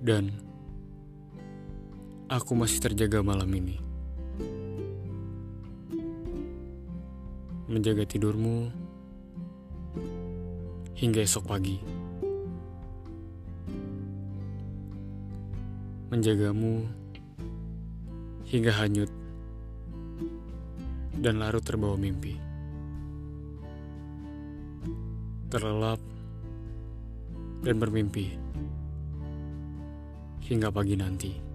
Dan aku masih terjaga malam ini. Menjaga tidurmu hingga esok pagi. Menjagamu hingga hanyut dan larut terbawa mimpi. Terlelap dan bermimpi hingga pagi nanti.